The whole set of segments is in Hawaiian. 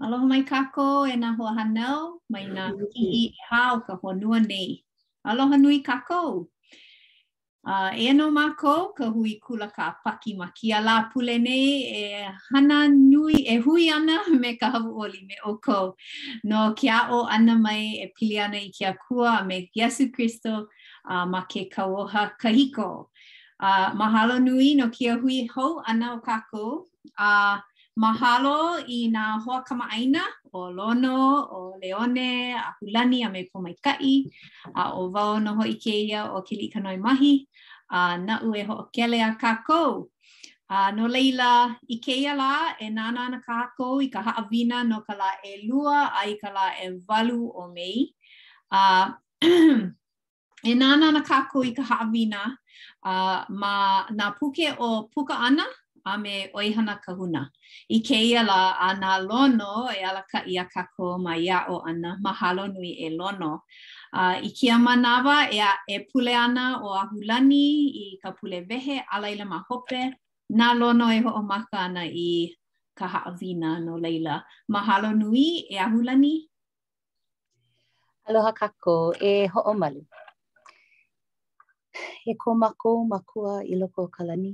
Aloha mai kākou e nā hoahānau, mai nā kihi ʻehā o ka honua nei. Aloha nui kākou! Uh, eia nō mākou ka hui kula Kāpaki ma kēia Lāpule nei e hana nui e hui ana me ka hauʻoli me ʻoukou no ke aʻo ʻana mai e pili ana i ke Akua a me Iesū Kristo uh, ma ke kauoha kahiko. Uh, mahalo nui no kēia hui hou ʻana o kākou. Uh, mahalo i nā hoa kamaʻāina ʻo Lono, ʻo Leone, Ahulani a me Pōmaikaʻi, a ʻo wau nō hoʻi kēia ʻo Keliʻikanoe Mahi, a naʻu e hoʻokele iā kākou. A no laila, i kēia lā, e nānā ana kākou i ka haʻawina no ka lā ʻelua a i ka lā ʻewalu o Mei. A E nānā ana kākou i ka haʻawina uh, ma nā puke ʻo Pukaʻana a me ʻOihana Kahuna. I kēia lā a na Lono e alakaʻi iā kākou ma ia aʻo ʻana, mahalo nui e Lono. Uh, I kēia manawa e, a, e pule ana ʻo Ahulani i ka pule wehe a laila ma hope, na Lono e hoʻomaka ana i ka haʻawina no laila. Mahalo nui e Ahulani. Aloha kākou e hoʻomalu. E ko mākou makua i loko o ka lani,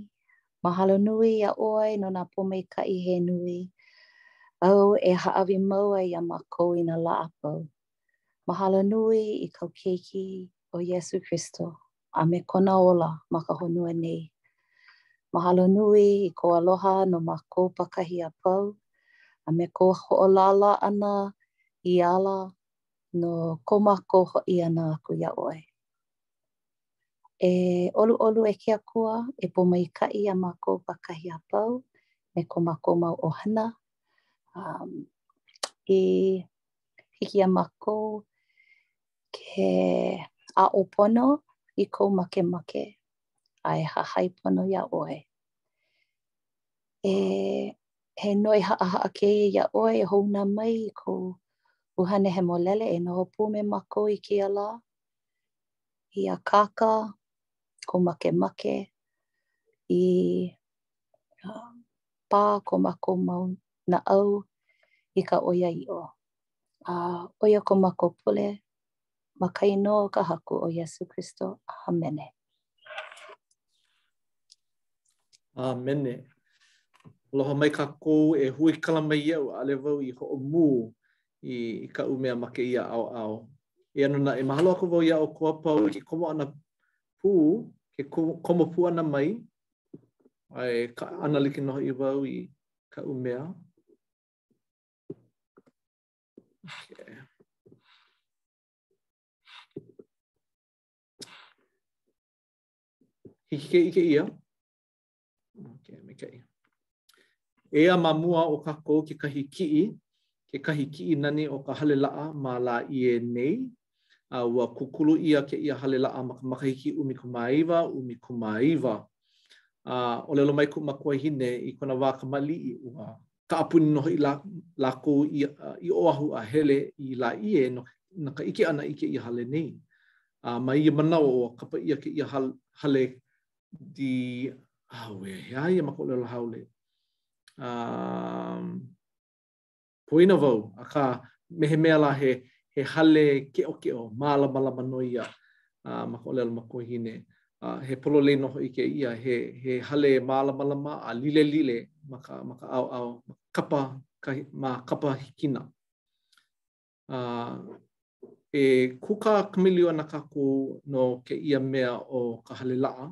mahalo nui iā ʻoe no nā pōmaikaʻi he nui āu e hāʻawi mau ai iā mākou i nā lā a pau. Mahalo nui i kāu keiki ʻo Iesū Kristo. a me kona ola ma ka honua nei. Mahalo nui i kou aloha no mākou pākahi a pau a me kou hoʻolālā ʻana i ala no ko mākou hoʻi ʻana aku iā ʻoe. E ʻoluʻolu e ke Akua, e pōmaikaʻi iā mākou pākahi a pau me ko mākou mau ʻohana, a i hiki iā mākou Ke aʻo pono i kou makemake a e hahai pono iā ʻoe. E he noi haʻahaʻa kēia iā ʻoe e hoʻouna mai i kou ʻUhane Hemolele e noho pū me mākou i kēia lā. I akāka kou makemake, i pā ko mākou mau naʻau i ka ʻoiaʻiʻo. A ʻo ia ko mākou pule, ma ka inoa o ka Haku, ʻo Iesū Kristo. ʻĀmene. ʻĀmene. Aloha mai kākou e huikala mai iaʻu, ʻaʻole wau i hoʻomū i, i kaʻu mea ma kēia ʻaoʻao. Eia nō naʻe, mahalo aku wau iā ʻoukou a pau i ke komo ʻana pū, ke komo pū ʻana mai, a e kaʻana like nō hoʻi wau i kaʻu mea. Hiki ke ʻike ʻia. Okay, maikaʻi. Eia ma mua o kākou kekahi kiʻi, kekahi kiʻi nani o ka hale laʻa ma Lāʻie nei. A ua kūkulu ʻia kēia hale laʻa ma ka makahiki ʻumikūmāiwa, ʻumikūmāiwa. A ʻōlelo mai kuʻu makuahine i kona wā kamaliʻi ua. kaʻapuni nō hoʻi lākou i, i Oʻahu a hele i Lāʻie no ka ʻike ʻana i kēia hale nei. A ma ia manawa, ua kapa ʻia kēia hale The, auē, he aha ia ma ka ʻōlelo haole? Um, poina wau, akā, me he mea lā he, he hale keʻokeʻo, mālamalama nō ia uh, ma ka ʻōlelo makuahine. a he pololei nō hoʻi kēia, he he hale mālamalama a lilelile ma ka ma ka ʻaoʻao, ma kapa ka ma kapa hikina. A e kūkā kamaʻilio ana kākou no kēia mea ʻo ka hale laʻa,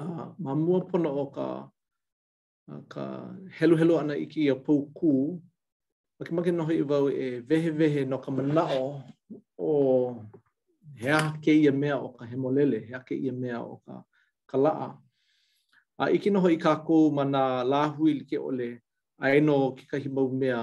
a ma mua pono o ka a ka heluhelu ʻana i kēia paukū, makemake nō hoʻi wau e wehewehe no ka manaʻo o he aha kēia mea ʻo ka hemolele, he aha kēia mea ʻo ka, ka laʻa. A ʻike nō hoʻi kākou ma nā lāhui like ʻole, aia nō kekahi mau mea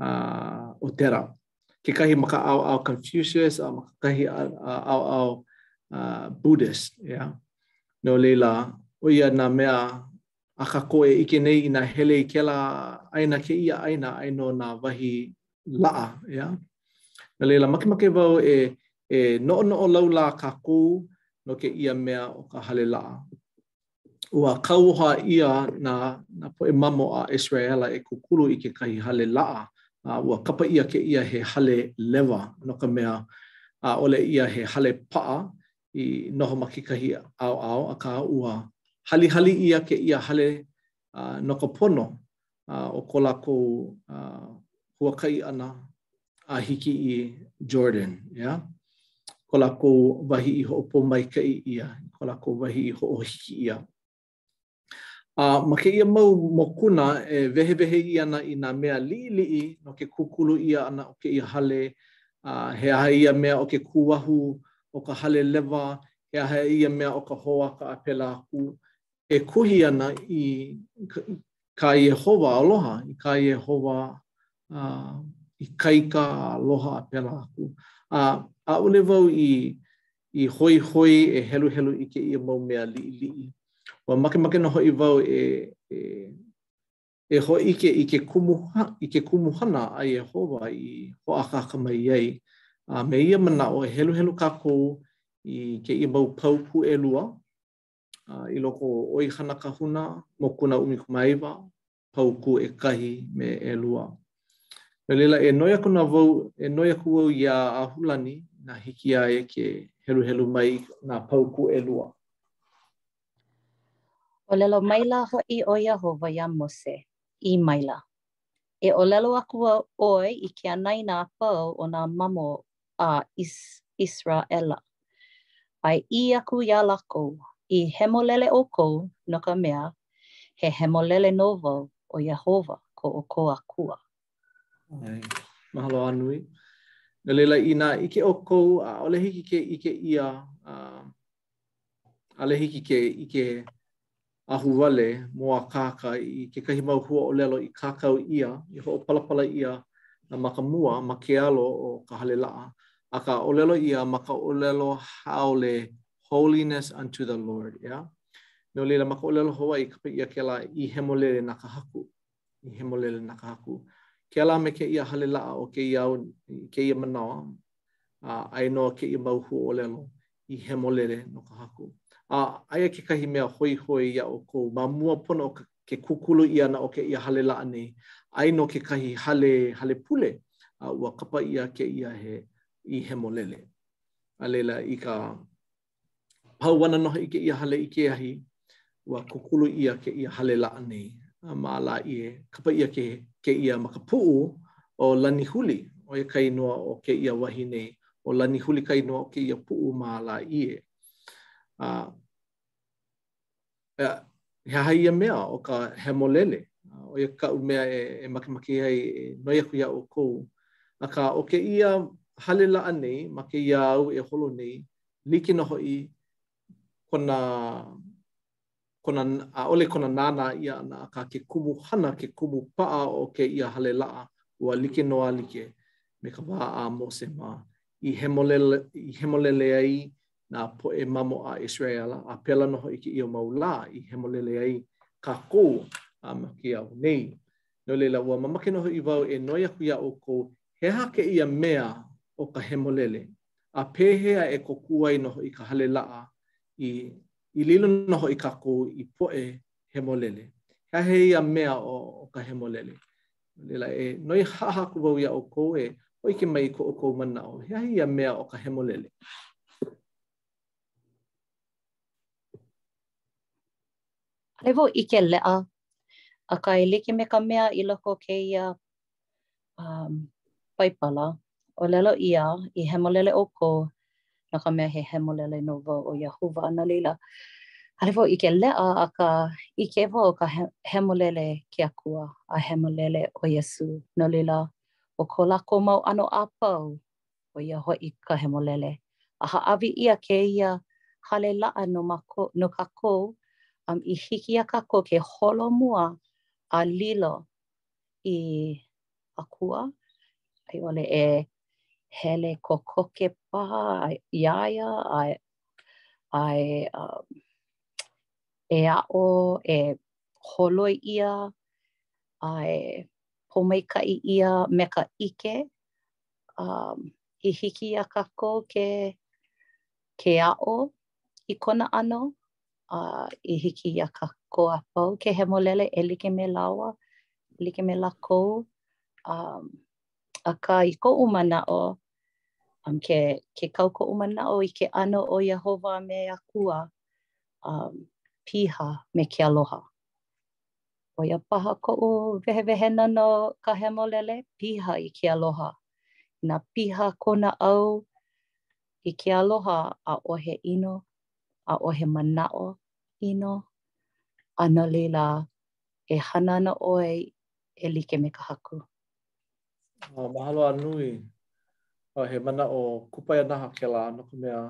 uh, otera. Kekahi ma ka ʻaoʻao Confucius, a ma kekahi ʻaoʻao uh, Buddhist. Yeah. No laila, ʻo ia nā mea a kākou e ʻike nei inā hele i kēlā ʻāina kēia ʻāina aia nō nā wahi laʻa. Yeah. No laila, makemake wau e, e noʻonoʻo laulā kākou no kēia mea ʻo ka hale laʻa. ua kauoha ʻia nā, nā poʻe mamo a ʻIseraʻela e kūkulu i kekahi hale laʻa, a ua kapa ʻia kēia he hale lewa, no ka mea, ʻaʻole ia he hale paʻa i noho ma kekahi ʻaoʻao, akā, ua halihali ʻia kēia hale uh, no ka pono uh, o ko lākou uh, huakaʻi ʻana a hiki i Jordan, ʻeā? Ko lākou wahi i hoʻopōmaikaʻi ʻia, ko lākou wahi i hoʻohiki ʻia. A uh, ma kēia mau mokuna e wehewehe ʻia ana i nā mea liʻiliʻi no ke kūkulu ʻia ʻana o kēia hale, uh, he aha ia mea ʻo ke kuahu, ʻo ka halelewa, he aha ia mea ʻo ka hoaka a pēlā aku, e kuhi ana i kā Iēhova aloha, i kā Iēhova ikaika a aloha a pēlā aku. A ʻaʻole wau i hoihoi e heluhelu i kēia mau mea liʻiliʻi. Ua makemake nō hoʻi wau e hōʻike i ke kumuhana a Iēhova i hoʻākāka mai ai. A me ia manaʻo, e heluhelu kākou i kēia mau paukū ʻelua, i loko o ʻOihana Kahuna, mokuna ʻumikūmāiwa, paukū ʻekahi me ʻelua. No laila, e noi aku ana wau, e noi aku wau iā ʻAhulani inā hiki iā ia ke heluhelu mai i nā paukū ʻelua. ʻŌlelo maila hoʻi ʻo Iēhova iā Mose, ʻī maila, E ʻōlelo aku ʻoe i ke anaina a pau o nā mamo a ʻIsraʻela, a e ʻī aku iā lākou, I hemolele ʻoukou, no ka mea, he hemolele nō wau, ʻo Iēhova ko ʻoukou Akua. ʻAe. Mahalo a nui. No laila, inā ʻike ʻoukou, ʻaʻole hiki ke ʻike ʻia, a. ʻaʻole hiki ke ʻike ahuwale moakāka i kekahi mau huaʻōlelo i kākau ʻia, i hoʻopalapala ʻia ma ka mua ma ke alo o ka hale laʻa, akā ʻōlelo ʻia ma ka ʻōlelo haole Holiness unto the Lord, ʻeā? No laila, ma ka ʻōlelo Hawaiʻi, kapa ʻia kēlā i hemolele na ka Haku. i Hemolele na ka Haku. Kēlā me kēia hale laʻa o kēia au i kēia manawa, a aia nō kēia mau huaʻōlelo i Hemolele no ka Haku. A aia kekahi mea hoihoi iā ʻoukou ma mua pono o ke kūkulu ʻia ʻana o kēia hale laʻa nei, aia nō kekahi hale hale pule, a ua kapa ʻia kēia he i Hemolele. A laila i ka. pau ʻana nō hoʻi kēia hale i ke ahi, ua kūkulu ʻia kēia hale laʻa nei a ma Lāʻie, kapa ʻia ke kēia ma ka puʻu ʻo Lanihuli, ʻo ia ka inoa o kēia wahi nei, ʻo Lanihuli ka inoa o kēia puʻu ma Lāʻie. A. Ea, he aha ia mea ʻo ka hemolele? ʻO ia kaʻu mea e, e makemake ai, e noi aku iā ʻoukou. Akā ʻo kēia hale laʻa nei, ma kēia au e holo nei, like nō hoʻi kona, kona, ʻaʻole kona nānā ʻia ʻana, akā ke kumu hana, ke kumu paʻa o kēia hale laʻa, ua like nō a like, me ka wā a Mose mā, i hemolele, i hemolele ai nā poʻe mamo a ʻIseraela, a pēlā nō hoʻi kēia mau lā i hemolele ai kākou ma ke au nei. No laila, ua mamake nō hoʻi wau e noi aku iā ʻoukou, he aha kēia mea ʻo ka hemolele, a pehea e kōkua ai nō hoʻi ka hale laʻa, i i lilo nō hoʻi kākou i poʻe hemolele? He aha ia mea ʻo ka hemolele? No laila, e noi haʻahaʻa aku wau iā ʻoukou e hōʻike mai i ko ʻoukou manaʻo, he aha ia mea ʻo ka hemolele? ʻAʻole wau ʻike leʻa, akā e like me ka mea i loko o kēia Paipala, ʻōlelo ʻia, I hemolele ʻoukou, no ka mea, he hemolele nō wau ʻo Iēhova, no laila, ʻaʻole wau ʻike leʻa, akā, ʻike wau ka hemolele ke Akua, a hemolele ʻo Iesū, no laila, ʻo ko lākou mau ʻano a pau, ʻo ia hoʻi ka hemolele, a hāʻawi ʻia kēia hale laʻa no mā-, no kākou, um, i hiki iā kākou ke holomua a lilo i. akua a i ʻole e hele kokoke paha iā ia a a e um e aʻo e holoi ʻia a e pōmaikaʻi ʻia me ka ʻike um i hiki iā kākou ke ke aʻo i kona ʻano a i hiki iā kākou a pau ke hemolele e like me lāua, e like me lākou. Um, akā, i koʻu manaʻo, um, ke, ke kau koʻu manaʻo i ke ʻano o Iēhova me Akua, um, piha me ke aloha. ʻO ia paha koʻu wehewehena no ka hemolele, piha i ke aloha. Inā piha kou naʻau i ke aloha ʻaʻohe ʻino ʻaʻohe manaʻo ʻino, a no laila, e hana ana ʻoe e like me ka Haku. A mahalo a nui, a he manaʻo kupaianaha kēlā no ka mea,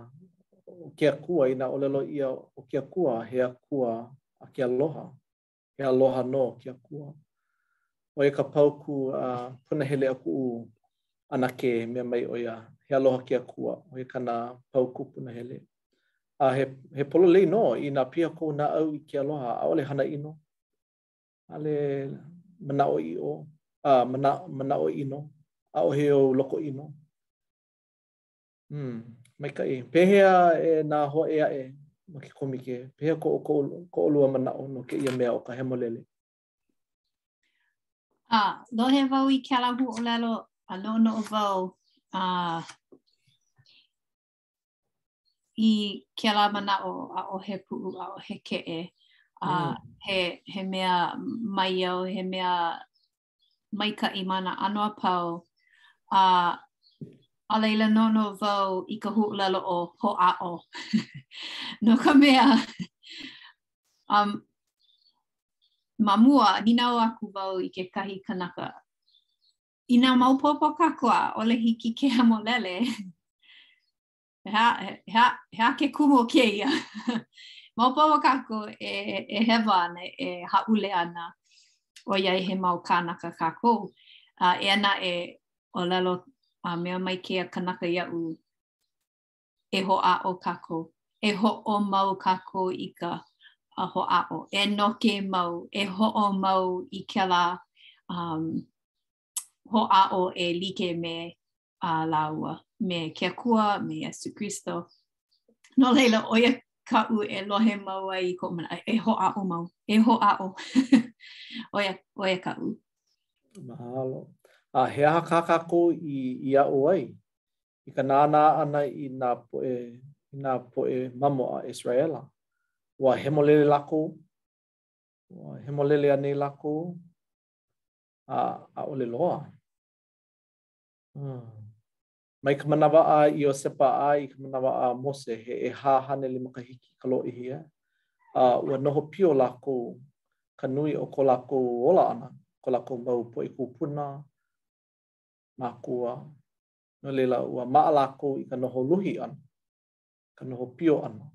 ʻo ke Akua, inā ʻōlelo ʻia ʻo ke Akua, he Akua a ke aloha. He aloha nō ke Akua. ʻO ia ka paukū a punahele a kuʻu ʻanakē, mea mai ʻo ia, he aloha ke Akua, ʻo ia kāna paukū punahele. A he, he pololei nō, inā piha kou naʻau i ke aloha, ʻaʻole hana ʻino, ʻaʻole manaʻo ʻiʻo, a mana, manaʻo ʻino, ʻaʻohe ou loko ʻino. Hmm, maikaʻi. Pehea e nā hoa ʻē aʻe ma ke kōmike? Pehea ko ko ko ʻolua manaʻo no kēia mea ʻo ka hemolele? A, ah, lohe wau i kēlā huaʻōlelo a noʻonoʻo wau a ah, i kēlā manaʻo ʻaʻohe puʻu, ʻaʻohe keʻe a ah, mm. he, he mea maiau, he mea maikaʻi ma nā ʻano a pau, a a laila noʻonoʻo wau i ka huaʻōlelo ʻo hoʻāʻo. no ka mea, um, ma mua, nīnau aku wau i kekahi kanaka. Inā maopopo kākou, ʻaʻole hiki ke hemolele. He aha, he aha, he aha ke kumu o kēia. Maopopo kākou e, e hewa ana, e hāʻule ana. ʻOiai he mau kānaka kākou. Uh, eia naʻe, ʻōlelo a uh, mea mai kēia kanaka iaʻu. E hoʻāʻo kākou. E hoʻomau kākou i ka hoʻāʻo. E noke mau. E hoʻomau i kēlā um, hoʻāʻo e like me a lāua, me ke akua, me Iesu Kristo. No laila, ʻo ia kaʻu e lohe mau ai i koʻu manaʻo, e hoʻāʻo mau, e hoʻāʻo. ʻo ia, ʻo ia kaʻu. Mahalo. A he aha kā kākou i, i aʻo ai? I ka nānā ʻana i nā poʻe, i nā poʻe mamo a Israela. Ua hemolele lākou, ua hemolele anei lākou, a ʻaʻole loa. Hmm. Mai ka manawa a Iosepa a i ka manawa a Mose, he ʻehā haneli makahiki ka lōʻihi ʻeā, a ua noho pio lākou ka nui o ko lākou ola ʻana, ko lākou mau poʻe kūpuna, mākua, no laila ua maʻa lākou i ka noho luhi ʻana, ka noho pio ʻana.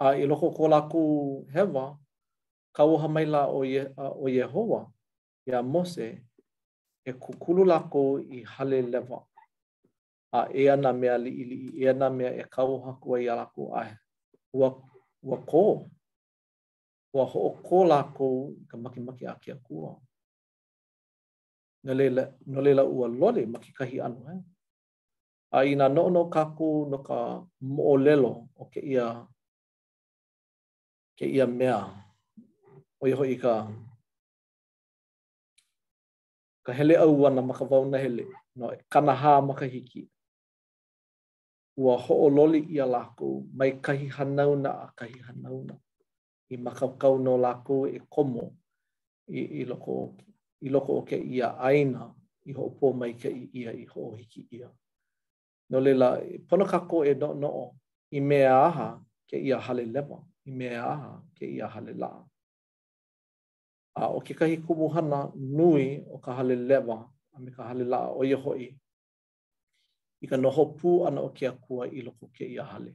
a i loko o ko lākou hewa, kauoha maila ʻo Iē, ʻo Iēhova iā Mose, e kūkulu lākou i hale lewa, a eia nā mea liʻiliʻi, eia nā mea e kauoha aku ai iā lākou, a ua ua kō, ua hoʻokō lākou i ka makemake a ke Akua. No laila, no laila ua loli ma kekahi ʻano, he. A inā noʻonoʻo kākou no ka moʻolelo o kēia kēia mea, ʻo ia hoʻi ka ka hele ʻauana ma ka wao nahele no he kanahā makahiki, ua hoʻololi ʻia lākou mai kahi hanauna a kahi hanauna. i makaukau nō lākou e komo i loko i loko o kēia ʻāina i hoʻopōmaikaʻi ʻia i hoʻohiki ʻia. No laila, pono kākou e noʻonoʻo, i mea aha kēia hale lewa, i mea aha kēia hale laʻa. A ʻo kekahi kumuhana nui o ka hale lewa a me ka hale laʻa ʻo ia hoʻi i ka noho pū ʻana o ke Akua i loko o kēia hale.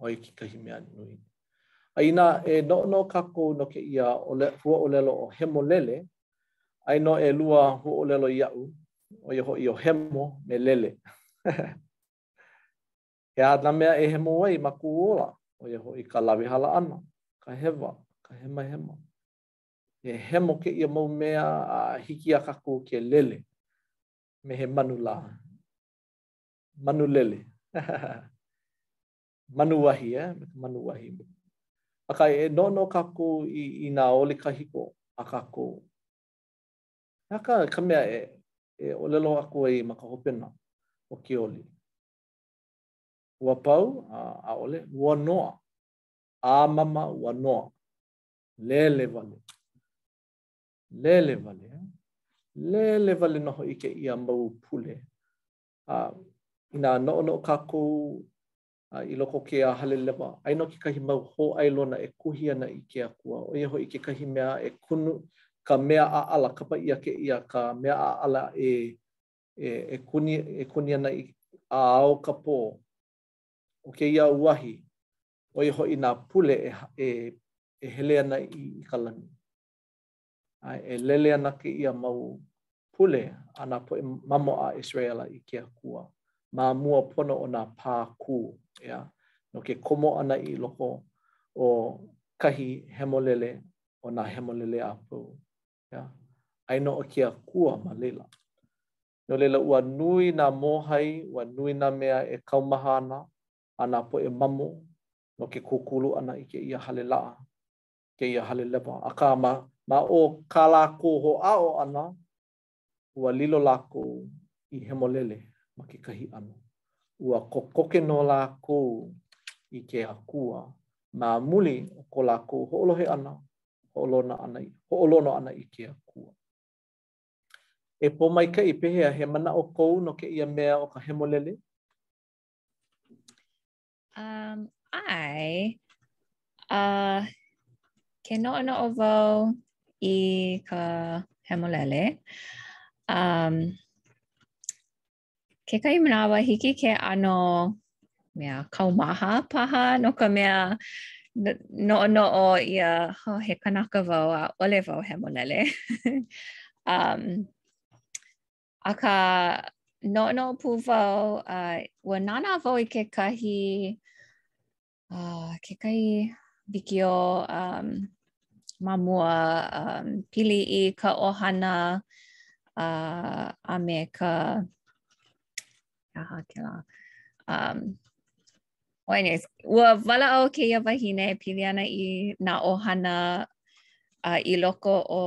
ʻo ia kekahi mea nui. A inā e noʻonoʻo kākou no kēia huaʻōlelo ʻo hemolele, aia nō ʻelua huaʻōlelo iaʻu, ʻo ia hoʻi ʻo hemo me lele. He aha nā mea e hemo ai ma kuʻu ola, ʻo ia hoʻi ka lawehala ʻana, ka hewa, ka hemahema. E hemo kēia mau mea a hiki iā kākou ke lele me he manu lā. Manu lele. manuahi, eh? Me ka manuahi. Akā e noʻonoʻo kākou i, i nā oli kahiko a kākou. Aha ka mea e, e ʻōlelo aku ai ma ka hopena o ke oli. Ua pau, a, ʻaʻole, ua noa. ʻĀmama, ua noa. Lele wale. Lele wale. Eh? Lele wale nō hoʻi kēia mau pule. A inā noʻonoʻo kākou i loko o kēia halelewa, aia nō kekahi mau hōʻailona e kuhi ana i ke Akua, ʻo ia hoʻi kekahi mea e kunu ka mea ʻaʻala, kapa ʻia kēia ka mea ʻaʻala e e kuni e kuni ana i a ao ka pō. ʻO kēia uahi, ʻo ia hoʻi nā pule e e hele ana i ka lani. a e lele ana kēia mau pule a nā poʻe mamo a ʻIseraela i ke Akua, ma mua pono o nā pākū, ʻeā, no ke komo ʻana i loko o kahi hemolele o nā hemolele a pau, ʻeā, aia nō ʻo ke Akua ma laila. No laila, ua nui nā mōhai, ua nui nā mea e kaumaha ana a nā poʻe mamo no ke kūkulu ʻana i kēia hale laʻa, kēia halelewa, akā ma ma o kā lākou hoʻāʻo ʻana, ua lilo lākou i hemolele ma kekahi ʻano. Ua kokoke nō lākou i ke Akua ma muli o ko lākou hoʻolohe ʻana, hoʻolona ʻana, hoʻolono ʻana i ke Akua. E Pōmaikaʻi, pehea, he manaʻo kou no kēia mea o ka hemolele? Um, I, uh, ke noʻonoʻo wau i ka hemolele. Um, kekahi manawa hiki ke ʻano mea kaumaha paha no ka mea noʻonoʻo ʻia hō, he kanaka wau ʻaʻole wau hemolele. um, Akā, noʻonoʻo pū wau, a ua nānā wau i kekahi, uh, kekahi wikiō um, ma mua um, pili i ka ʻohana uh, a me ka aha kēlā. Um, well, anyways, ua walaʻau kēia wahine pili ana i nā ʻohana uh, i loko o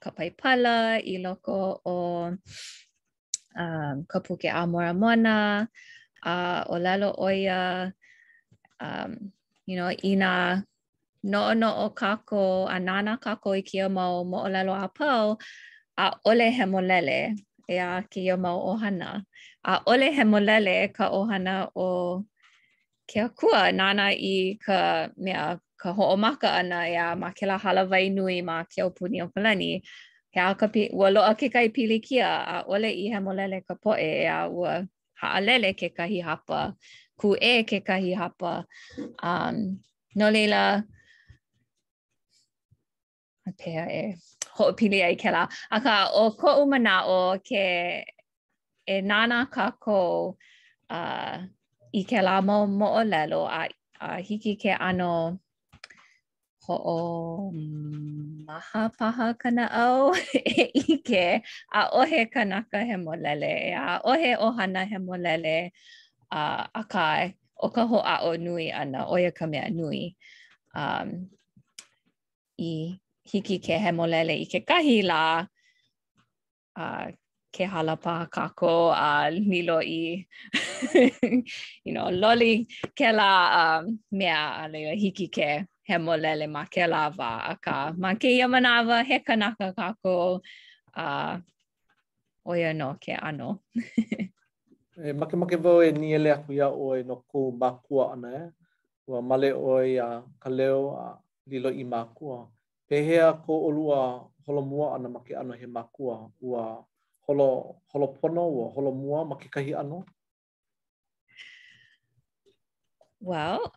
ka Paipala, i loko o um, ka Puke a Moramona, uh, ʻōlelo ʻo ia, um, you know, inā noʻonoʻo kākou a nānā kākou i kēia mau moʻolelo a pau, ʻaʻole hemolele, ʻeā, kēia mau ʻohana. ʻAʻole hemolele ka ʻohana o ke Akua, nānā i ka mea, ka hoʻomaka ʻana, ʻeā, ma kēlā hālāwai nui ma ke aupuni o ka lani. He aha ka pi, ua loaʻa kekahi pilikia, ʻaʻole i hemolele ka poʻe, ʻeā, ua haʻalele kekahi hapa, kūʻē kekahi hapa. Um, no laila, a pehea e hoʻopili ai kēlā. Akā, ʻo koʻu manaʻo ke e nānā kākou uh, i kēlā mau moʻolelo a, a hiki ke ʻano hoʻomaha paha ka naʻau e ʻike, ʻaʻohe kanaka hemolele, ʻaʻohe ʻohana hemolele, a, akā, ʻo ka hoʻāʻo nui ʻana, ʻo ia ka mea nui. Um, i hiki ke hemolele i kekahi lā, uh, ke hala paha kākou a uh, lilo i you know, loli kēlā um, mea a laila hiki ke hemolele ma kēlā wā akā ma kēia manawa he kanaka kākou a uh, ʻo ia nō ke ʻano. e makemake wau e nīele aku iā ʻoe no kou makua ʻana ē. Ua male ʻoe iā Kaleo a lilo i makua. Pehea ko ʻolua holomua ʻana ma ke ʻano he makua? Ua holo holo pono ua holomua ma kekahi ʻano? Well,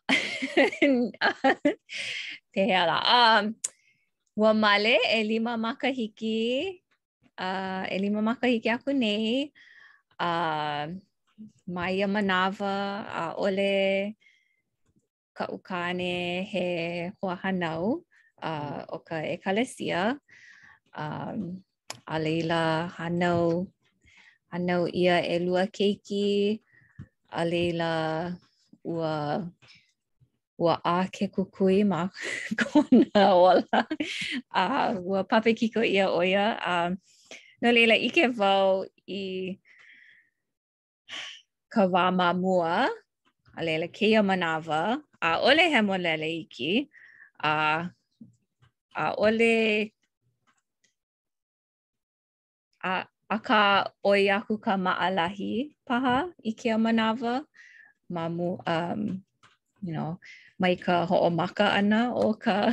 pehea lā. Um, ua male ʻelima makahiki, uh, ʻelima makahiki aku nei, uh, ma ia manawa ʻaʻole kaʻu kāne he hoahānau uh, mm. o ka ʻekalesia. Um, a laila hānau, hānau ʻia ʻelua keiki, a laila ua, ua ʻā ke kukui ma kona ola. A uh, ua papekiko ʻia ʻo ia. Um, no laila, ʻike wau i ka wā ma mua, a laila kēia manawa, ʻaʻole hemolele iki, a, ʻaʻole, a, akā ʻoi aku ka maʻalahi paha i kēia manawa, ma mua, um, you know, mai ka hoʻomaka ʻana o ka,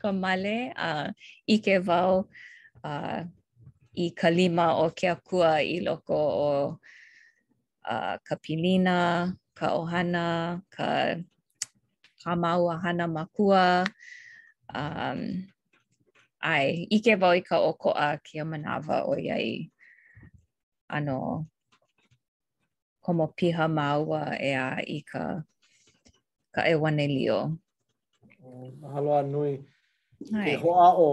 ka male a uh, ʻike wau uh, i ka lima o ke akua i loko o uh, ka pilina, ka ʻohana, ka kā māua hana makua. Um, ʻae, ʻike wau i ka ʻokoʻa kēia manawa ʻoiai ʻano komo piha māua ʻeā i ka ka ʻeuanelio. Mahalo a nui. Ke hoʻāʻo,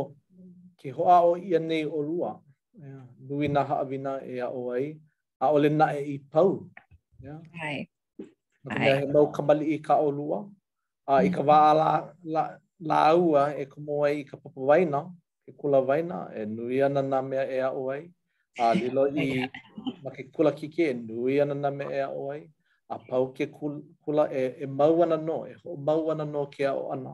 ke hoʻāʻo ʻia nei ʻolua. Yeah. Nui nā haʻawina e aʻo ai, ʻaʻole naʻe i pau. Yeah. ʻAe. No ka mea he mau kamaliʻi kā ʻolua. A i ka mm. wā a lā, lāua e komo ai i ka papa waena, ke kula waena e nui ana nā mea e aʻo ai, a lilo i ma ke kula kiʻekiʻe e nui ana nā mea e aʻo ai, a pau ke kula e e mau ana nō, e hoʻomau ana nō ke aʻo ʻana.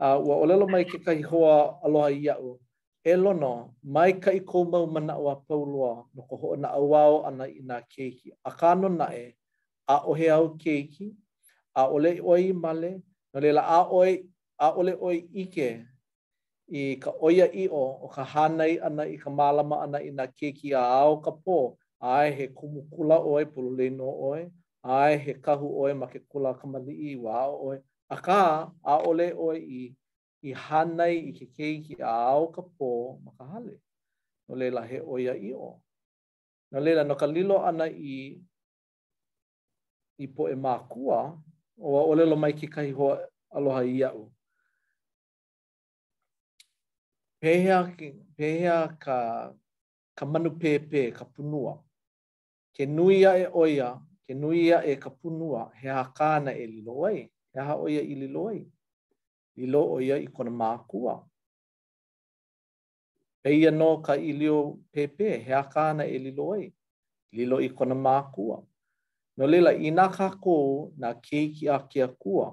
A ua ʻōlelo mai kekahi hoa aloha iaʻu, E Lono, maikaʻi kou mau manaʻo a pau loa no ka hoʻonaʻauao ʻana i nā keiki, akā nō naʻe, ʻaʻohe āu keiki, ʻaʻole ʻoe i male, no laila ʻaʻole ʻoe i ʻike I ka ʻoiaʻiʻo o ka hānai ʻana i ka mālama ʻana i nā keiki a ao ka pō, ʻae he kumu kula ʻoe, pololei nō ʻoe, ʻae he kahu ʻoe ma ke kula kamaliʻi ua aʻo ʻoe, akā, ʻaʻole ʻoe i i hānai i ke keiki a ao ka pō ma ka hale. No laila, he ʻoiaʻiʻo. No laila, no ka lilo ʻana i i poʻe mākua, ua ʻōlelo mai kekahi hoa aloha iaʻu, Pehea ke, pehea ka, ka manu pēpē, ka punua? Ke nui aʻe ʻo ia, ke nui aʻe ka punua, he aha kāna e lilo ai? He aha ʻo ia i lilo ai? Lilo ʻo ia i kona mākua. Peia nō ka ʻīlio pēpē, he aha kāna e lilo ai? Lilo i kona mākua. No laila, inā kākou nā keiki a ke Akua,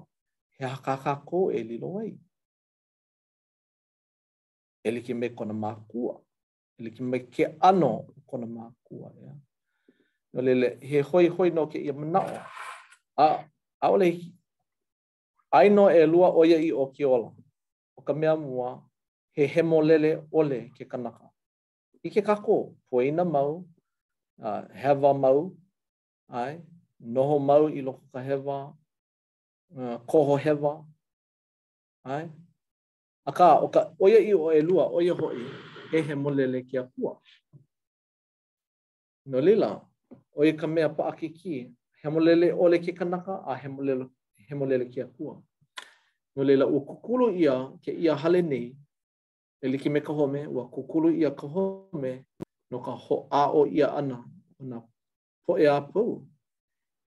he aha kā kākou e lilo ai? E like me kona mākua. E like me ke ʻano o kona mākua. Yeah. No laila, he hoihoi nō kēia manaʻo. A, ʻaʻole hiki. Ai nō ʻelua ʻoiaʻiʻo o ke ola. ʻo ka mea mua, he hemolele ʻole ke kanaka. ʻIke kākou, poina mau, a hewa mau, ʻae, noho mau i loko ka hewa, koho hewa, ʻae. Akā, ʻo ka ʻoiaʻiʻo ʻelua, ʻo ia hoʻi, he hemolele ke Akua. No laila, ʻo ia ka mea paʻakikī, hemolele ʻole ke kanaka a hemolele, hemolele ke Akua. No laila, ua kūkulu ʻia kēia hale nei, e like me ka home, ua kūkulu ʻia ka home no ka hoʻāʻo ʻia ʻana o nā poʻe a pau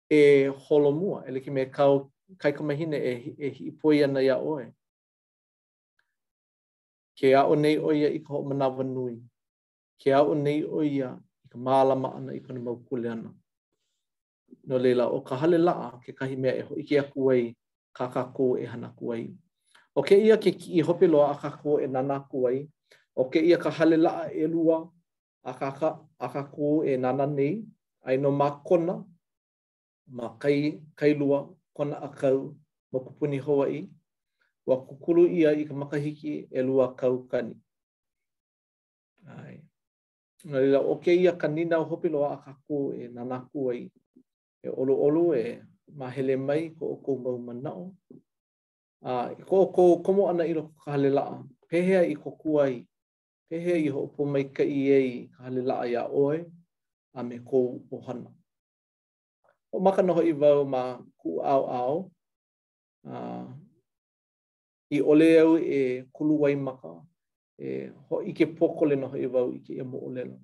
e holomua, e like me kāu kaikamahine e, e hiʻipoi ana iā ʻoe. Ke aʻo nei ʻo ia i ka hoʻomanawanui. ke aʻo nei ʻo ia i ka mālama ʻana i kona mau kuleana. No laila, ʻo ka hale laʻa kekahi mea e hōʻike aku ai kā kākou e hana aku ai. ʻO kēia ke kiʻi hope loa a kākou e nānā aku ai, ʻo kēia ka hale laʻa ʻelua a kākou e nānā nei, ai nō ma Kona, ma kai, Kailua, Kona ʻĀkau, Mokupuni Hawaiʻi, ua kūkulu ʻia i ka makahiki ʻelua kaukani. ʻAe. No laila, ʻo kēia ka nīnau hope loa a kākou e nānā aku ai, e ʻoluʻolu e māhele mai ko ʻoukou mau manaʻo. A i ko ʻoukou komo ʻana i loko o ka hale laʻa, pehea i kōkua ai, pehea i hoʻopōmaikaʻi ai ka hale laʻa iā ʻoe a me kou ʻohana? Hoʻomaka nō hoʻi wau ma kuʻu ʻaoʻao, a i ʻole au e kulu waimaka, e hōʻike pōkole nō hoʻi wau i kēia moʻolelo.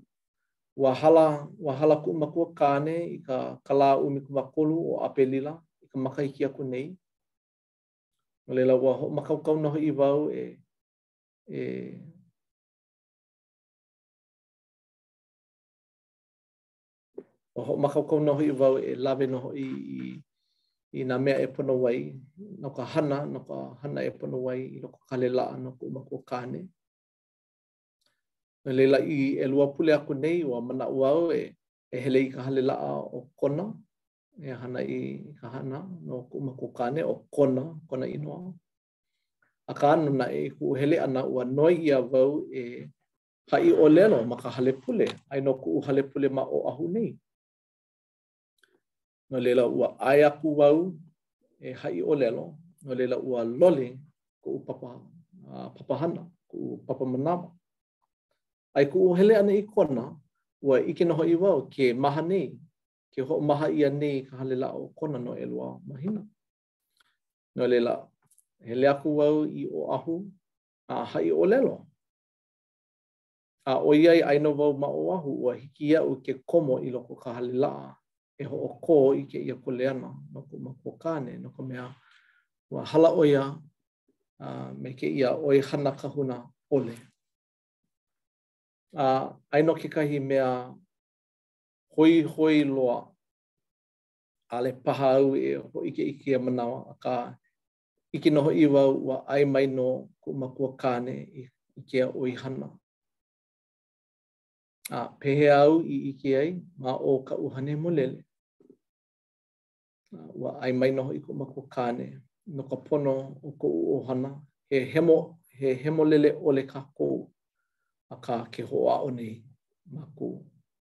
Ua hala, ua hala kuʻu makua kāne i ka ka lā ʻumikūmākolu o ʻApelila i ka makahiki aku nei. No laila, ua hoʻomākaukau nō hoʻi wau e e Ua hoʻomākaukau nō hoʻi wau e lawe nō hoʻi i i nā mea e pono ai no ka hana, no ka hana e pono ai i loko o ka hale laʻa no kuʻu makua kāne. No laila i ʻelua pule aku nei ua manaʻo au e e hele i ka hale laʻa o Kona, e hana i ka hana no kuʻu makua kāne ʻo kona, kona inoa. Akā nō naʻe i kuʻu hele ʻana ua noi ʻia wau e Haʻi ʻōlelo ma ka hale pule, aia nō kuʻu hale pule ma Oʻahu nei. No laila ua ʻae aku wau e haʻi ʻōlelo, no laila ua loli koʻu papa uh, papahana, kuʻu papa manawa. A i kuʻu hele ʻana i Kona, ua ʻike nō hoʻi wau ke maha nei, ke hoʻomaha ʻia nei ka hale laʻa o Kona no ʻelua mahina. No laila, hele aku wau i Oʻahu a haʻi ʻōlelo, A ʻoiai aia nō wau ma Oʻahu, ua hiki iaʻu ke komo i loko o ka hale laʻa e hoʻokō i kēia kuleana no koʻu makua kāne, no ka mea, ua hala ʻo ia me kēia ʻoihana kahuna ʻole. A aia nō kekahi mea hoihoi loa, ʻaʻole paha au e hōʻike i kēia manawa, akā, ʻIke nō hoʻi wau ua ʻae mai nō koʻu makua kāne i kēia ʻoihana. A pehea au i ʻike ai ma o ka ʻUhane Hemolele? Ua ʻae mai nō hoʻi koʻu makua kāne no ka pono o koʻu ʻohana, he hemo, he hemolele ʻole kākou, akā ke hoʻāʻo nei mākou,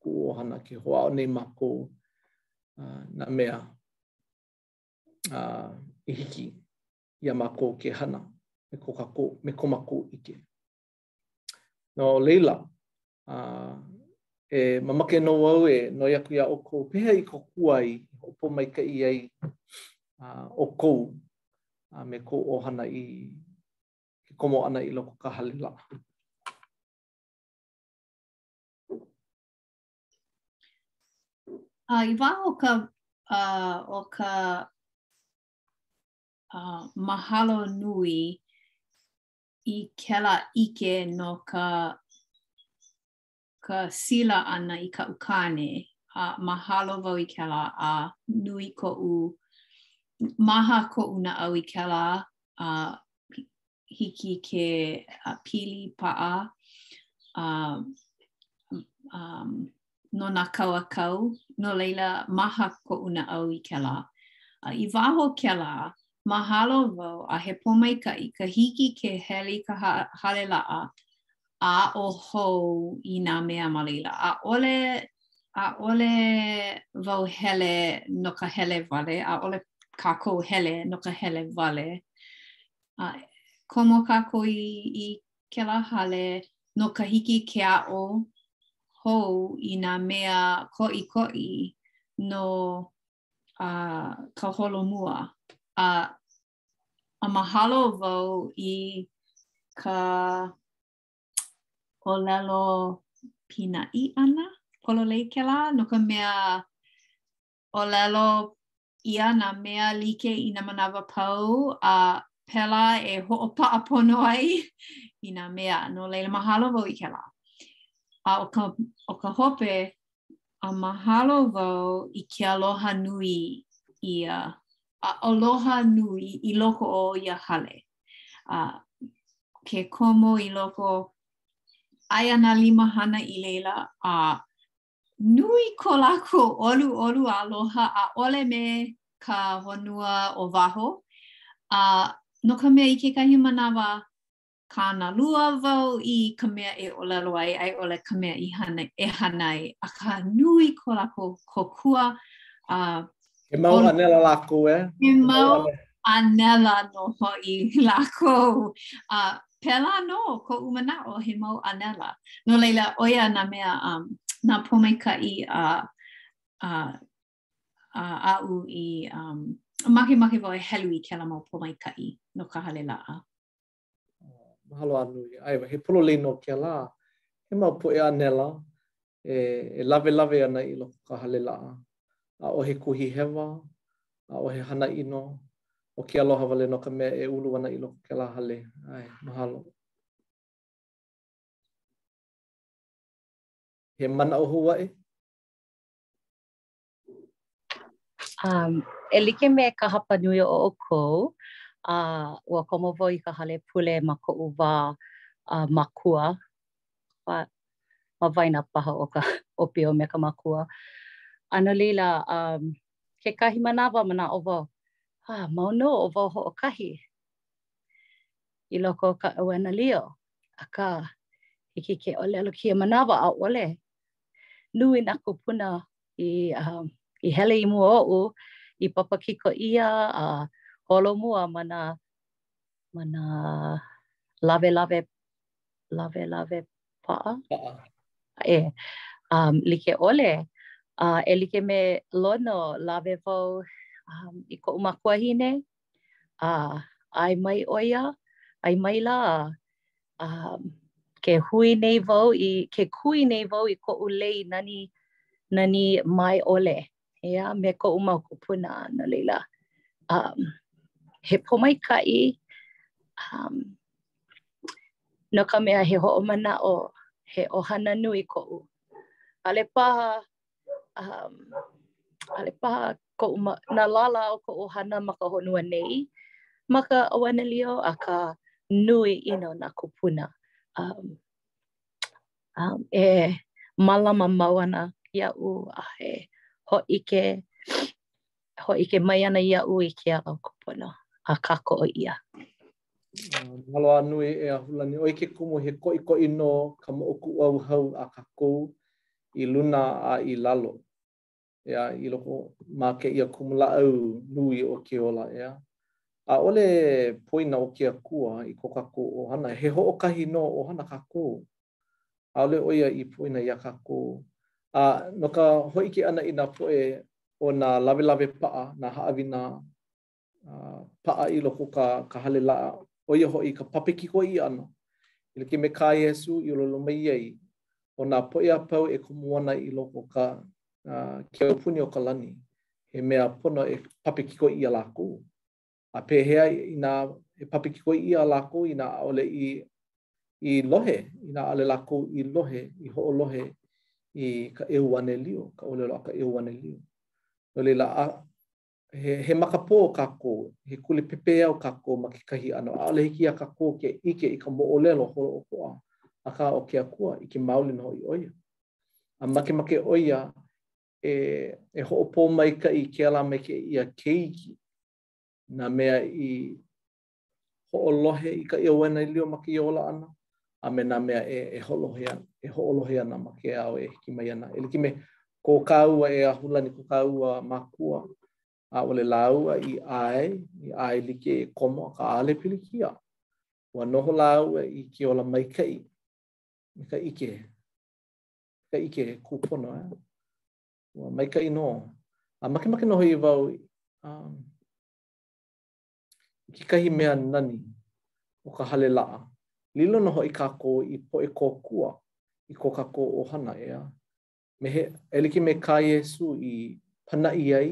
koʻu ʻohana, ke hoʻāʻo nei mākou nā mea uh, i hiki iā mākou ke hana me ko kākou me ko mākou ʻike. No laila, uh, e mamake nō au e noi aku iā ʻoukou pehea i kōkua ai hoʻopōmaikaʻi ai uh, ʻoukou uh, me kou ʻohana i ke komo ʻana i loko ka hale laʻa. A i waho o ka, uh, ʻo ka uh, mahalo nui i kēlā ʻike no ka, ka sila ʻana i kaʻu kāne, a uh, mahalo wau i kēlā a uh, nui koʻu maha koʻu naʻau i kēlā a uh, hiki ke uh, pili paʻa uh, um, no nā kau a kau, no laila maha koʻu naʻau i kēlā. Uh, I waho kēlā, mahalo wau a he pōmaikaʻi ka hiki ke hele i ka ha hale laʻa aʻo hou i nā mea ma laila. ʻAʻole ʻaʻole wau hele no ka hele wale, ʻaʻole kākou hele no ka hele wale. a komo kākou i, i kēlā hale no ka hiki ke aʻo hou i nā mea koʻikoʻi no uh, ka holomua. A, a mahalo wau i ka ʻōlelo pīnaʻi ʻana, pololei kēlā, no ka mea ʻōlelo ʻia nā mea like i nā manawa pau a pēlā e hoʻopaʻa pono ai i nā mea. No laila, mahalo wau i kēlā. A ʻo ka, ʻo ka hope, a mahalo wau i ke aloha nui ia a aloha nui i loko o ia hale. A ke komo i loko, aia nā limahana i laila a Nui ko lākou ʻoluʻolu aloha ʻaʻole me ka honua o waho, a no ka mea, i kekahi manawa, kānalua wau i ka mea e ʻōlelo ai a i ʻole ka mea e hana ai, akā, nui ko lākou kōkua a He mau ʻān ʻānela lākou, eh? He mau ʻānela nō hoʻi lākou. Uh, pēlā nō koʻu manaʻo he mau ʻānela. No laila, ʻo ia nā mea um, nā pōmaikaʻi a uh, uh, uh, aʻu i um, makemake wau e helu i kēlā mau pōmaikaʻi no ka hale laʻa. Mahalo a nui. ʻAe, he pololei nō kēlā. He mau poʻe ʻānela e, e lawelawe ana i loko ka hale laʻa. ʻAʻohe kuhi hewa, ʻaʻohe hana ʻino, ʻo ke aloha wale nō ka mea e ulu ana i loko o kēlā hale. ʻAe, mahalo. He manaʻo hou aʻe? E like me ka hapanui o ʻoukou, a ua komo wau i ka hale pule ma koʻu wā makua, ma waena paha o ka ʻōpio me ka makua. A no laila, kekahi manawa manaʻo wau, ha, mau nō ʻo wau hoʻokahi i loko o ka ʻeuanelio, akā, hiki ke ʻōlelo kēia manawa, ʻaʻole. Nui nā kūpuna i uh, i hele i mua oʻu i papekiko ʻia a uh, holo mua ma nā ma nā lawelawe lawelawe paʻa e um, like ʻole uh, e like me Lono, lawe wau um, i koʻu makuahine a ʻae mai ʻo ia, ʻae maila a ke hui nei wau i, ke kui nei wau i koʻu lei nani, nani mae ʻole, ʻeā, me koʻu mau kūpuna, no laila, um, he pōmaikaʻi, um, no ka mea, he hoʻomanaʻo, he ʻohana nui koʻu. ʻAʻole paha um, ʻaʻole paha koʻu mau, nā lālā o koʻu ʻohana ma ka honua nei ma ka ʻeuanelio akā nui ʻino nā kūpuna um, um, e mālama mau ana iaʻu a he hōʻike hōʻike mai ana iaʻu i ke ala kūpono a kākoʻo ʻia Mahalo a nui e Ahulani. ʻO ia ke kumu he koʻikoʻi nō ka moʻokūʻauhau a kākou i luna a i lalo. ʻEā, i loko ma kēia kumulāʻau nui o ke ola ʻeā. ʻAʻole poina ʻo ke Akua i ko kākou ʻohana, he hoʻokahi nō ʻohana kākou. ʻAʻole ʻo ia i poina iā kākou. A no ka hōʻike ʻana i nā poʻe ʻo nā lawelawe paʻa, nā haʻawina paʻa i loko ka ka hale laʻa, ʻo ia hoʻi ka papekiko ʻia ʻana. E like me kā Iesū i ʻōlelo mai ai, ʻo nā poʻe a pau e komo ana i loko ka ke aupuni o ka lani, he mea pono e papekiko ʻia lākou. A pehea inā e papekiko ʻia lākou inā ʻaʻole i i lohe, inā ʻaʻole lākou i lohe, i hoʻolohe i ka ʻeuanelio, ka ʻōlelo a ka ʻeuanelio? No laila, a He, he makapō kākou, he kuli pepeiao kākou ma kekahi ʻano. ʻAʻole hiki iā kākou ke ʻike i ka moʻolelo holoʻokoʻa, akā, ʻo ke Akua, ʻike maoli nō hoʻi ʻo ia. A makemake ʻo ia e, e hoʻopōmaikaʻi kēlā me kēia keiki, nā mea i, hoʻolohe i ka ʻeuanelio ma kēia ola ʻana, a me nā mea e e hoʻolohe ana e hoʻolohe ana ma ke ao e hiki mai ana. E like me ko kāua e Ahulani, ko kāua mākua, ʻaʻole lāua i ʻae, i ʻae like e komo, akā ʻaʻole pilikia. Ua noho lāua i ke ola maikaʻi me ka ʻike, ka ʻike kūpono. Eh? Ua maikaʻi nō. A makemake nō hoʻi wau um, I kekahi mea nani o ka hale laʻa, lilo nō hoʻi kākou i poʻe kōkua i ko kākou ʻohana, ʻeā? Me he, e like me kā Iesū i pānaʻi ai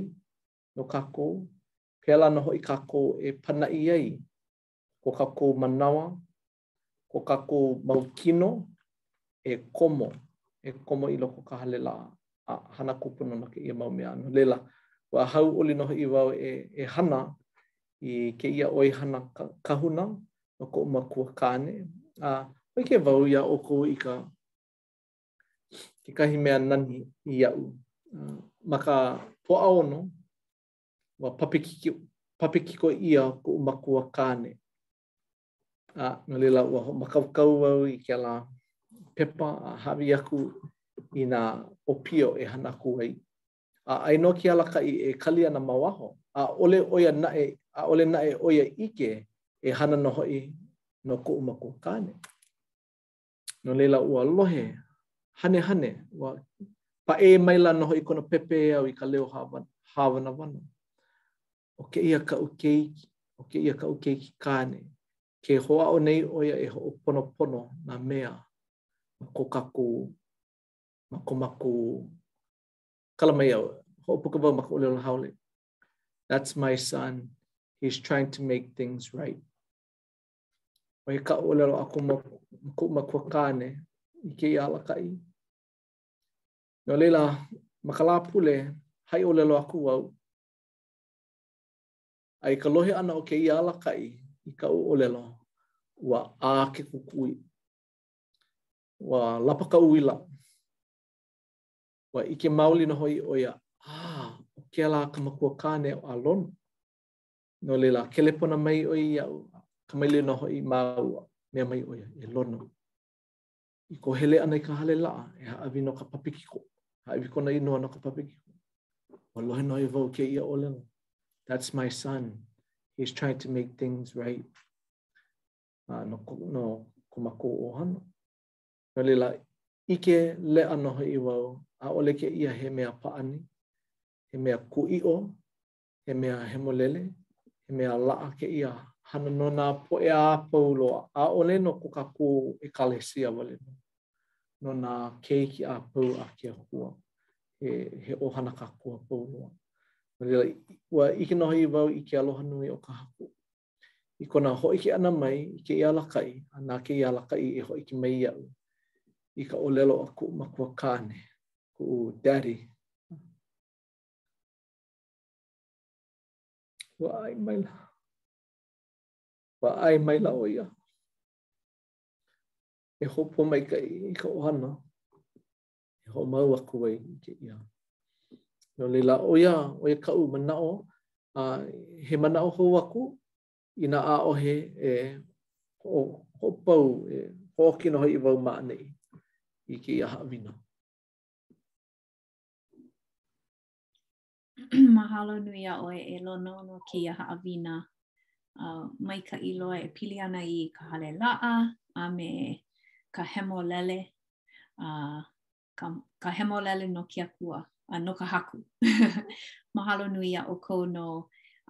no kākou, pēlā nō hoʻi kākou e pānaʻi ai ko kākou manawa ko kākou mau kino e komo, e komo i loko o ka hale laʻa a hana kūpono no kēia mau mea. No laila, ua hauʻoli nō hoʻi wau e, e hana i kēia ʻoihana kahuna no koʻu makua kāne. A hōʻike wau iā ʻoukou i ka kekahi mea nani iaʻu. Uh, ma ka Pōʻaono, ua papekiko, papekiko ʻia koʻu makua kāne. A no laila ua hoʻomākaukau au i kēlā pepa a hāʻawi aku i nā ʻōpio e hana aku ai. A aia nō ke alakaʻi e kali ana ma waho, ʻaʻole ʻo ia naʻe, ʻaʻole naʻe ʻo ia ʻike e hana nō hoʻi no koʻu makuakāne. No laila ua lohe hanehane, ua paʻē maila nō hoʻi kona pepeiao i ka leo hāwanawana. ʻO kēia kaʻu keiki, ʻo kēia kaʻu keiki kāne, Ke hoʻāʻo nei ʻo ia e hoʻoponopono nā mea ma ko kākou, ma ko mākou kala mai au, hoʻopuka wau ma ka ʻōlelo haole. That's my son. He's trying to make things right. ʻO ia ka ʻōlelo a koʻu ma, koʻu makua kāne i kēia alakaʻi. No laila, ma ka Lāpule, haʻi ʻōlelo aku au, A i ka lohe ʻana o kēia alakaʻi i kaʻu ʻōlelo, ua ʻā ke kukui. Ua lapa ka uila. Ua ʻike maoli nō hoʻi ʻo ia, ʻĀ, ʻo kēlā ka makuakāne a Lono. No laila, kelepona mai ʻo ia iaʻu, a kamaʻilio nō hoʻi māua, mea mai ʻo ia, E Lono. i koʻu hele ʻana i ka hale laʻa e hāʻawi no ka papekiko hāʻawi kona inoa no ka papekiko ua lohe nō hoʻi wau kēia ʻōlelo that's my son he's trying to make things right uh, no no ko mākou ʻohana no laila ʻike leʻa nō hoʻi wau ʻaʻole kēia he mea pāʻani he mea kūʻiʻo He mea hemolele, he mea laʻa kēia hana no nā poʻe a pau loa, ʻaʻole no ko kākou ʻekalesia wale nō, no nā keiki a pau a ke Akua, he, he ʻohana kākou a pau loa. Ma laila, ua ʻike nō hoʻi wau i ke aloha nui o ka Haku. I kona hōʻike ʻana mai i kēia alakaʻi, a na kēia alakaʻi e hōʻike mai iaʻu i ka ʻōlelo a kuʻu makua kāne, kuʻu Daddy. Ua ʻae maila. Ua ʻae maila ʻo ia. E hoʻopōmaikaʻi i ka ʻohana. E hoʻomau aku ai i kēia. No laila ʻo ia, ʻo ia kaʻu manaʻo, a he manaʻo hou aku, inā ʻaʻohe e hoʻo, hoʻopau, e hoʻōki nō hoʻi wau ma ʻaneʻi i kēia haʻawina. Mahalo nui iā ʻoe e Lono no kēia haʻawina uh, maikaʻi loa e pili ana i ka hale laʻa a me ka hemolele, uh, ka, ka hemolele no ke akua, uh, no ka haku. Mahalo nui iā ʻoukou no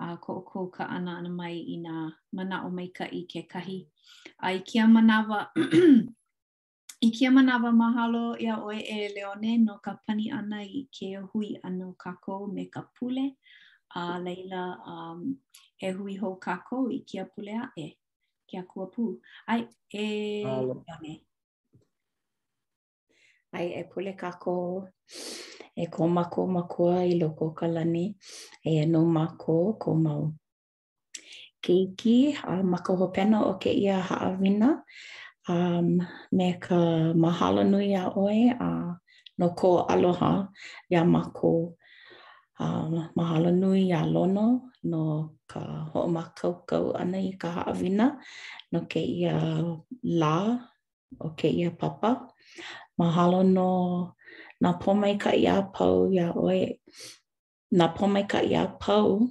uh, ko ʻoukou kaʻana ʻana mai i nā manaʻo maikaʻi kekahi. A i kēia manawa I kēia manawa mahalo iā ʻoe e Leone no ka pani ʻana i kēia hui ʻana o kākou me ka pule, a laila um, e hui hou kākou i kēia pule aʻe, ke Akua pū. ʻAe, e Leone. ʻAe, e pule kākou, e ko mākou Makua i loko o ka lani, eia nō mākou kou mau. keiki a ma ka hopena o kēia haʻawina a me ka mahalo nui iā ʻoe a no kō aloha iā mākou. A mahalo nui iā Lono no ka hoʻomākaukau ʻana i ka haʻawina no kēia lā o kēia papa. Mahalo no nā pōmaikaʻi a pau iā ʻoe nā pōmaikaʻi a pau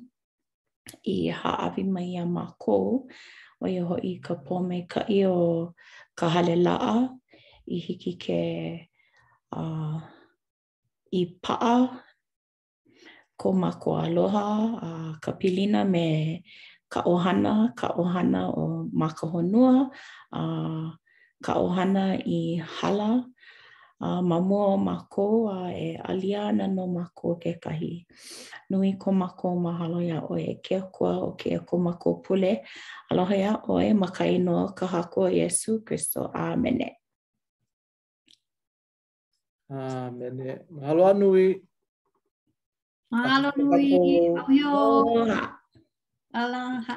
i hāʻawi mai iā mākou, ʻo ia hoʻi ka pōmaikaʻi o ka hale laʻa i hiki ke uh, i paʻa ko mākou aloha a uh, ka pilina me ka ʻohana, ka ʻohana o ma ka honua, a uh, ka ʻohana i hala, a ma mua o mākou a e ʻalia ana nō mākou kekahi. Nui ko mākou mahalo iā ʻoe e ke Akua o kēia ko mākou pule. Aloha iā ʻoe, ma ka inoa o ka Haku ʻo Iesū Kristo. ʻĀmene. ʻĀmene. Mahalo a nui. Mahalo nui. Aloha. Aloha.